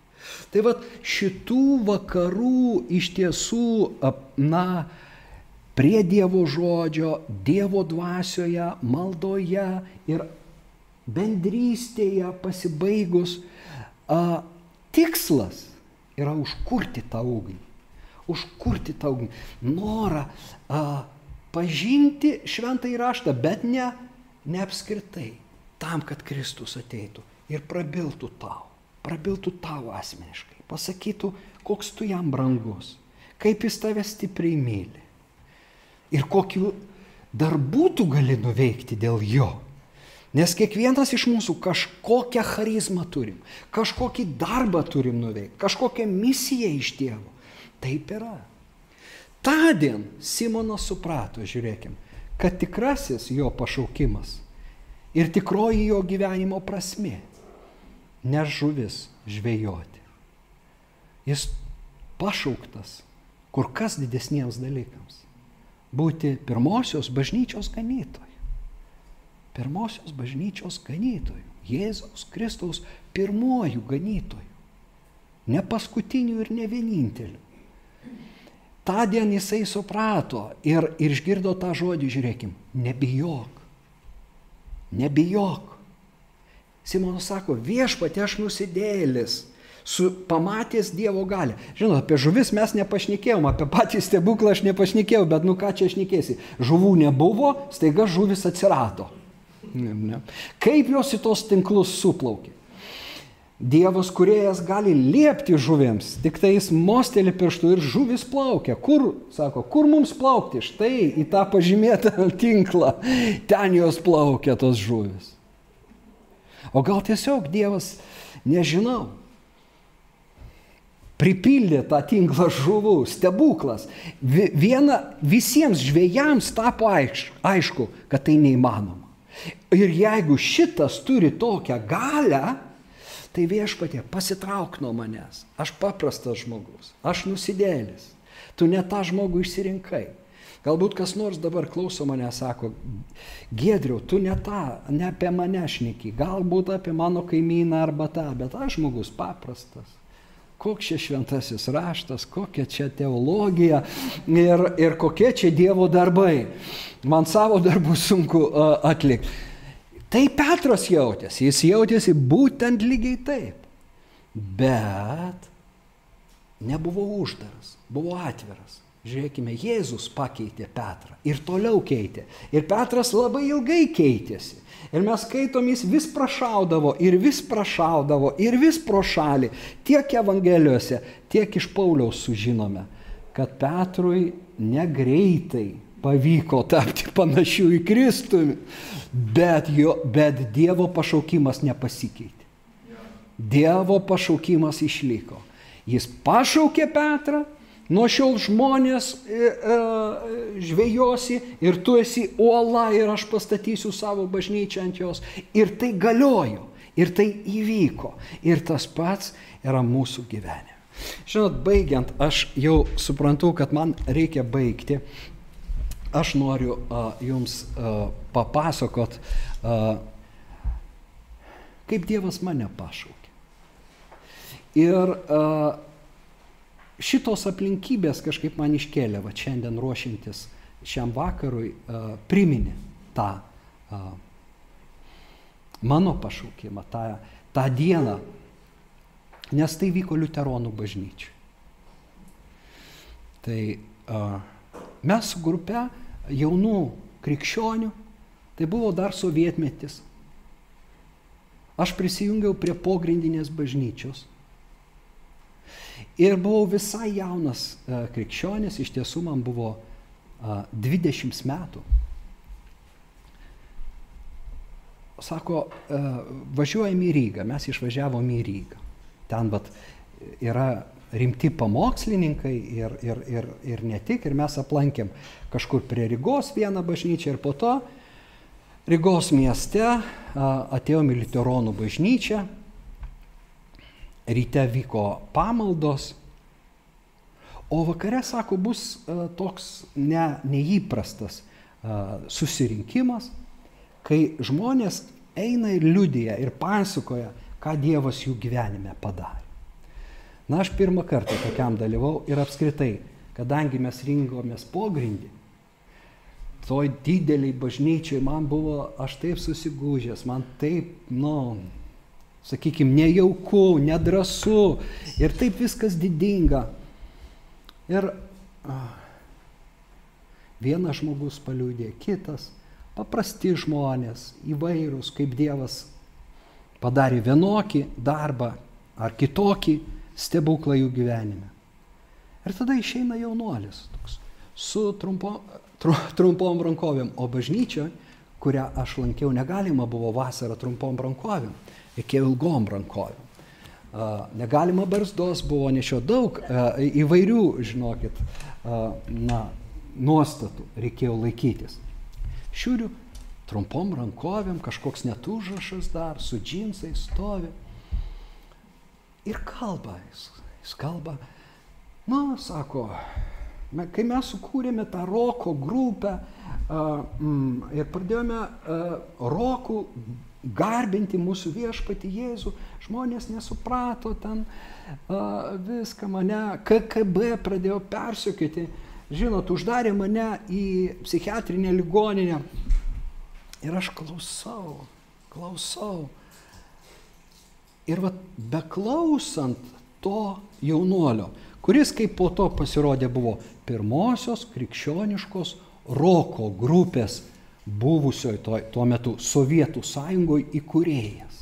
Tai vad šitų vakarų iš tiesų, na, prie Dievo žodžio, Dievo dvasioje, maldoje ir bendrystėje pasibaigus, a, tikslas yra užkurti tą ugnį. Užkurti tą ugnį. Norą a, pažinti šventą įraštą, bet ne, ne apskritai. Tam, kad Kristus ateitų ir prabiltų tau. Prabiltų tau asmeniškai. Pasakytų, koks tu jam brangus. Kaip jis tave stipriai myli. Ir kokiu darbų tu gali nuveikti dėl jo. Nes kiekvienas iš mūsų kažkokią charizmą turim, kažkokį darbą turim nuveikti, kažkokią misiją iš Dievo. Taip yra. Tądien Simonas suprato, žiūrėkim, kad tikrasis jo pašaukimas ir tikroji jo gyvenimo prasme ne žuvis žvejoti. Jis pašauktas kur kas didesniems dalykams - būti pirmosios bažnyčios ganytoju. Pirmosios bažnyčios ganytojų, Jėzaus Kristaus pirmojų ganytojų, ne paskutinių ir ne vienintelių. Ta diena jisai suprato ir, ir išgirdo tą žodį, žiūrėkim, nebijok, nebijok. Simonas sako, viešpatė aš nusidėlis, su pamatęs Dievo galę. Žinot, apie žuvis mes nepašnekėjom, apie patį stebuklą aš nepašnekėjau, bet nu ką čia šnekėsi. Žuvų nebuvo, staiga žuvis atsirado. Ne. Kaip jos į tos tinklus suplaukė? Dievas kuriejas gali liepti žuvėms, tik tai jis mostelį pirštų ir žuvis plaukia. Kur, sako, kur mums plaukti? Štai į tą pažymėtą tinklą. Ten jos plaukia tos žuvis. O gal tiesiog Dievas, nežinau, pripildė tą tinklą žuvų, stebuklas. Viena, visiems žvėjams tapo aišku, kad tai neįmanoma. Ir jeigu šitas turi tokią galę, tai viešpatė, pasitrauk nuo manęs. Aš paprastas žmogus, aš nusidėlis. Tu ne tą žmogų išsirinkai. Galbūt kas nors dabar klauso mane, sako, Gedriau, tu ne tą, ne apie mane šneki, galbūt apie mano kaimyną arba tą, bet aš žmogus paprastas. Koks čia šventasis raštas, kokia čia teologija ir, ir kokie čia Dievo darbai. Man savo darbų sunku atlikti. Tai Petras jautėsi, jis jautėsi būtent lygiai taip. Bet nebuvo uždaras, buvo atviras. Žiūrėkime, Jėzus pakeitė Petrą ir toliau keitė. Ir Petras labai ilgai keitėsi. Ir mes skaitom, jis vis prašaudavo ir vis prašaudavo ir vis pro šalį. Tiek Evangelijose, tiek iš Pauliaus sužinome, kad Petrui negreitai pavyko tapti panašiu į Kristų, bet, jo, bet Dievo pašaukimas nepasikeitė. Dievo pašaukimas išliko. Jis pašaukė Petrą, nuo šiol žmonės e, e, žvėjosi ir tu esi uola ir aš pastatysiu savo bažnyčią ant jos. Ir tai galiojo, ir tai įvyko. Ir tas pats yra mūsų gyvenime. Žinot, baigiant, aš jau suprantu, kad man reikia baigti, aš noriu a, jums a, papasakot, a, kaip Dievas mane pašaukė. Ir a, šitos aplinkybės kažkaip man iškėlė, va šiandien ruošintis šiam vakarui, priminė tą mano pašaukimą, tą, tą dieną, nes tai vyko Liuteronų bažnyčiai. Tai mes su grupe jaunų krikščionių, tai buvo dar sovietmetis. Aš prisijungiau prie pogrindinės bažnyčios. Ir buvau visai jaunas a, krikščionis, iš tiesų man buvo a, 20 metų. Sako, a, važiuojam į Rygą, mes išvažiavom į Rygą. Ten vat, yra rimti pamokslininkai ir, ir, ir, ir ne tik, ir mes aplankėm kažkur prie Rygos vieną bažnyčią ir po to Rygos mieste atėjom į Literonų bažnyčią, ryte vyko pamaldos, o vakare, sako, bus toks ne, neįprastas susirinkimas, kai žmonės eina ir liudija ir pasakoja, ką Dievas jų gyvenime padarė. Na, aš pirmą kartą tokiam dalyvau ir apskritai, kadangi mes rinkomės pogrindį, toj dideliai bažnyčiai man buvo, aš taip susigūžęs, man taip, nu, sakykime, nejauku, nedrasu ir taip viskas didinga. Ir vienas žmogus paliūdė, kitas, paprasti žmonės, įvairūs, kaip Dievas padarė vienokį darbą ar kitokį stebuklą jų gyvenime. Ir tada išeina jaunuolis toks, su trumpo, tru, trumpom rankovėm, o bažnyčia, kurią aš lankiau, negalima buvo vasarą trumpom rankovėm, reikėjo ilgom rankovėm. Negalima barzdos buvo nešio daug įvairių, žinokit, na, nuostatų reikėjo laikytis. Šiuriu trumpom rankovėm, kažkoks net užrašas dar, su džinsais stovi. Ir kalba, jis, jis kalba, na, sako, kai mes sukūrėme tą roko grupę uh, mm, ir pradėjome uh, rokų garbinti mūsų viešpati Jėzų, žmonės nesuprato ten uh, viską mane, KKB pradėjo persiekėti, žinot, uždarė mane į psichiatrinę ligoninę. Ir aš klausau, klausau. Ir vat beklausant to jaunuolio, kuris kaip po to pasirodė buvo pirmosios krikščioniškos roko grupės buvusioje tuo, tuo metu Sovietų sąjungoje įkūrėjas.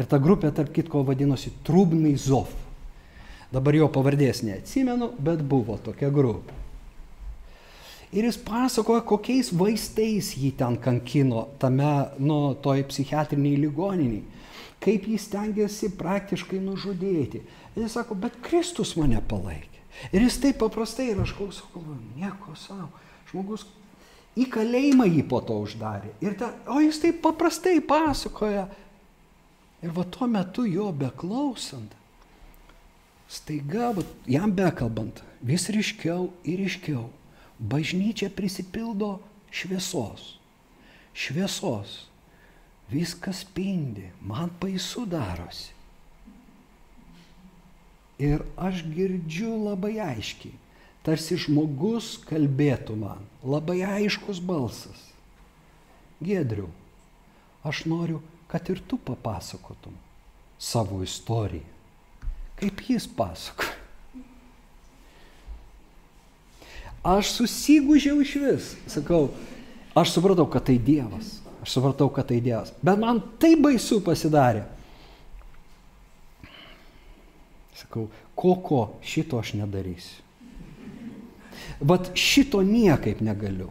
Ir ta grupė, tarp kitko, vadinosi Trubnai Zov. Dabar jo pavardės neatsimenu, bet buvo tokia grupė. Ir jis pasakoja, kokiais vaistais jį ten kankino tame, nu, toj psichiatriniai ligoniniai. Kaip jis tengiasi praktiškai nužudėti. Ir jis sako, bet Kristus mane palaikė. Ir jis taip paprastai, ir aš klausau, nieko savo. Žmogus į kalėjimą jį po to uždarė. Ir ta, o jis taip paprastai pasakoja. Ir va tuo metu jo beklausant, staiga, va, jam bekalbant, vis ryškiau ir ryškiau bažnyčia prisipildo šviesos. Šviesos. Viskas spindi, man baisu darosi. Ir aš girdžiu labai aiškiai, tarsi žmogus kalbėtų man, labai aiškus balsas. Gedriu, aš noriu, kad ir tu papasakotum savo istoriją. Kaip jis pasakoja. Aš susigūžiau iš vis, sakau, aš supratau, kad tai Dievas. Aš supratau, kad tai Dievas. Bet man tai baisu pasidarė. Sakau, ko ko šito aš nedarysiu. Vat šito niekaip negaliu.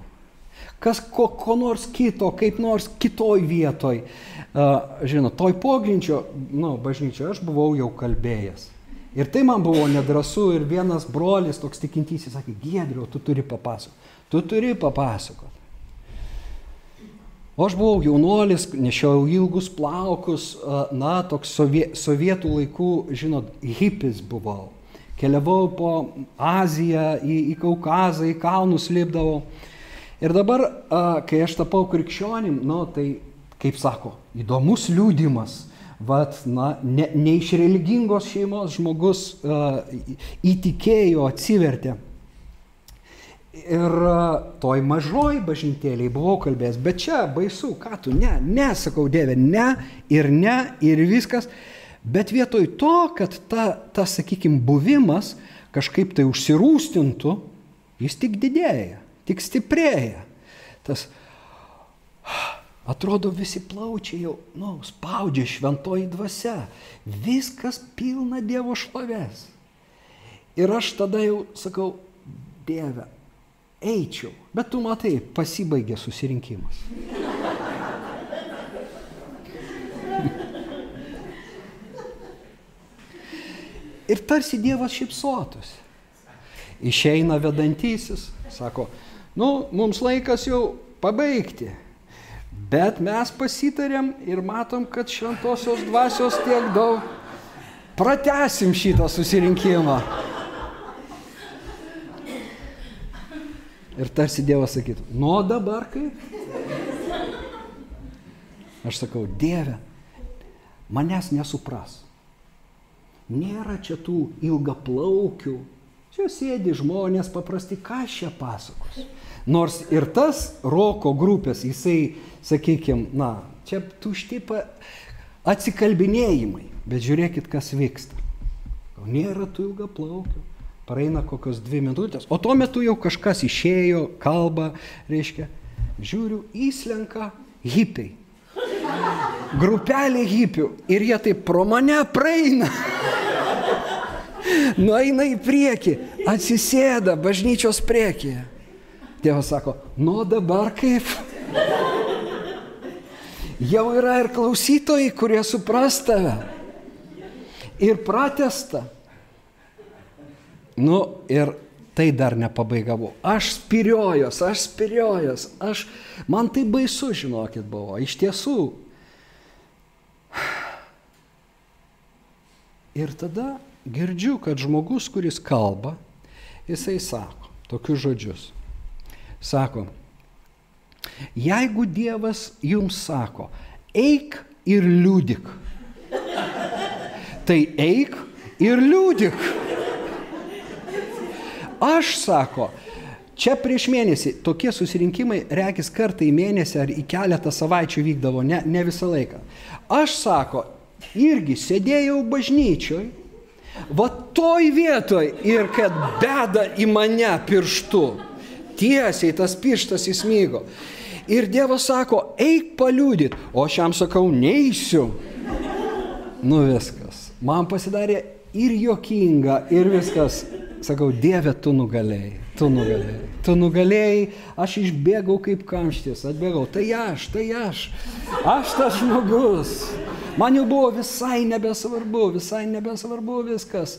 Kas ko, ko nors kito, kaip nors kitoj vietoj. Uh, žinot, toj pogrindžio, nu, bažnyčioje aš buvau jau kalbėjęs. Ir tai man buvo nedrasu ir vienas brolis, toks tikintysis, sakė, Giedriu, tu turi papasakoti. Tu turi papasakoti. O aš buvau jaunuolis, nešiau ilgus plaukus, na, toks sovie, sovietų laikų, žinot, hipis buvau. Keliavau po Aziją, į, į Kaukazą, į kalnus lipdavau. Ir dabar, kai aš tapau krikščionim, nu, tai, kaip sako, įdomus liūdimas vat, na, ne, ne iš religingos šeimos žmogus uh, įtikėjo, atsivertė. Ir toj mažoj bažnytėliai buvau kalbėjęs, bet čia baisu, ką tu, ne, ne, sakau Dieve, ne ir ne ir viskas. Bet vietoj to, kad ta, ta sakykime, buvimas kažkaip tai užsirūstintų, jis tik didėja, tik stiprėja. Tas Atrodo, visi plaučiai jau, nu, spaudžia šventoji dvasia. Viskas pilna Dievo šlovės. Ir aš tada jau sakau, Dieve, eičiau. Bet tu matai, pasibaigė susirinkimas. Ir tarsi Dievas šipsotųsi. Išeina vedantysis, sako, nu, mums laikas jau pabaigti. Bet mes pasitarėm ir matom, kad šventosios dvasios tiek daug. Pratesim šitą susirinkimą. Ir tarsi Dievas sakytų, nuo dabar kaip? Aš sakau, Dieve, manęs nesupras. Nėra čia tų ilgaplaukių. Čia sėdi žmonės paprasti, ką čia pasakos. Nors ir tas roko grupės, jisai, sakykime, na, čia tušti atsikalbinėjimai, bet žiūrėkit, kas vyksta. Nėra tų ilgą plaukių, praeina kokios dvi minutės, o tuo metu jau kažkas išėjo, kalba, reiškia, žiūriu, įslenka hipiai. Grupelė hipių ir jie taip pro mane praeina. Nueina į priekį, atsisėda bažnyčios priekyje. Dievas sako, nu dabar kaip? Jau yra ir klausytojai, kurie supras tave. Ir pratesta. Nu ir tai dar nepabaigavau. Aš spiriojos, aš spiriojos, aš, man tai baisu, žinokit, buvo. Iš tiesų. Ir tada girdžiu, kad žmogus, kuris kalba, jisai sako tokius žodžius. Sako, jeigu Dievas jums sako, eik ir liūdik, tai eik ir liūdik. Aš sako, čia prieš mėnesį tokie susirinkimai reikis kartą į mėnesį ar į keletą savaičių vykdavo, ne, ne visą laiką. Aš sako, irgi sėdėjau bažnyčioj, va toj vietoj ir kad beda į mane pirštu tiesiai tas pirštas įsmygo. Ir Dievas sako, eik paliūdyt, o aš jam sakau, neįsiu. Nu viskas. Man pasidarė ir jokinga, ir viskas. Sakau, Dieve, tu nugalėjai, tu nugalėjai, tu nugalėjai, aš išbėgau kaip kamštis, atbėgau, tai aš, tai aš, aš tas žmogus. Man jau buvo visai nebesvarbu, visai nebesvarbu viskas.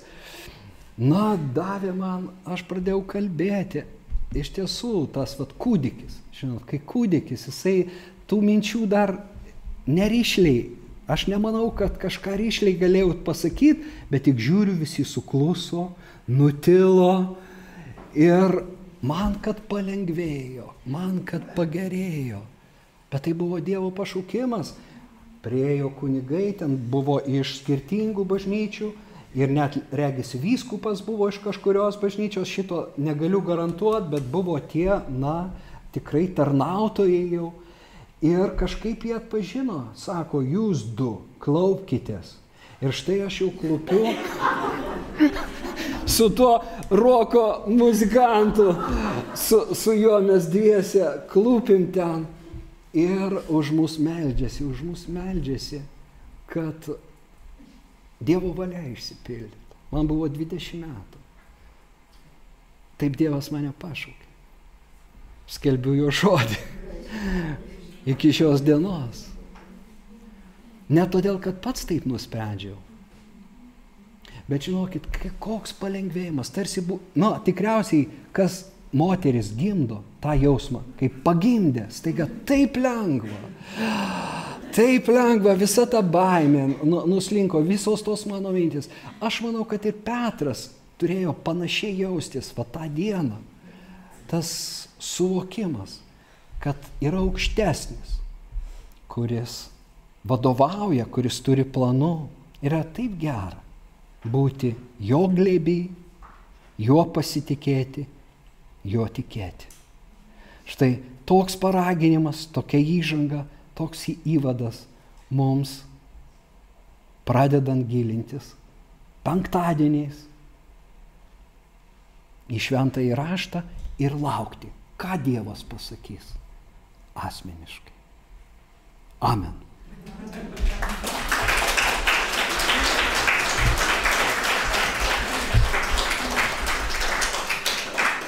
Na, davė man, aš pradėjau kalbėti, iš tiesų tas vat, kūdikis, žinot, kai kūdikis, jisai tų minčių dar neryšliai, aš nemanau, kad kažką ryšliai galėjau pasakyti, bet tik žiūriu, visi sukluso, nutilo ir man, kad palengvėjo, man, kad pagerėjo. Bet tai buvo Dievo pašaukimas. Priejo kunigai, ten buvo iš skirtingų bažnyčių, ir net regis vyskupas buvo iš kažkurios bažnyčios, šito negaliu garantuoti, bet buvo tie, na, tikrai tarnautojai jau. Ir kažkaip jie atpažino, sako, jūs du klaupkitės. Ir štai aš jau klupiu su tuo roko muzikantu, su, su juo mes dviese klūpim ten. Ir už mus meldžiasi, už mus meldžiasi, kad Dievo valia išsipildytų. Man buvo 20 metų. Taip Dievas mane pašaukė. Skelbiu jo žodį. Iki šios dienos. Ne todėl, kad pats taip nusprendžiau. Bet žinokit, koks palengvėjimas. Tarsi buvo, na, tikriausiai, kas moteris gimdo tą jausmą, kaip pagimdė, staiga taip lengva. Taip lengva, visa ta baimė nu, nuslinko, visos tos mano mintis. Aš manau, kad ir Petras turėjo panašiai jaustis va tą dieną. Tas suvokimas, kad yra aukštesnis, kuris vadovauja, kuris turi planų. Yra taip gera būti jo glėbiai, juo pasitikėti, juo tikėti. Štai toks paraginimas, tokia įžanga, toks įvadas mums pradedant gilintis penktadieniais į šventą įraštą ir laukti, ką Dievas pasakys asmeniškai. Amen.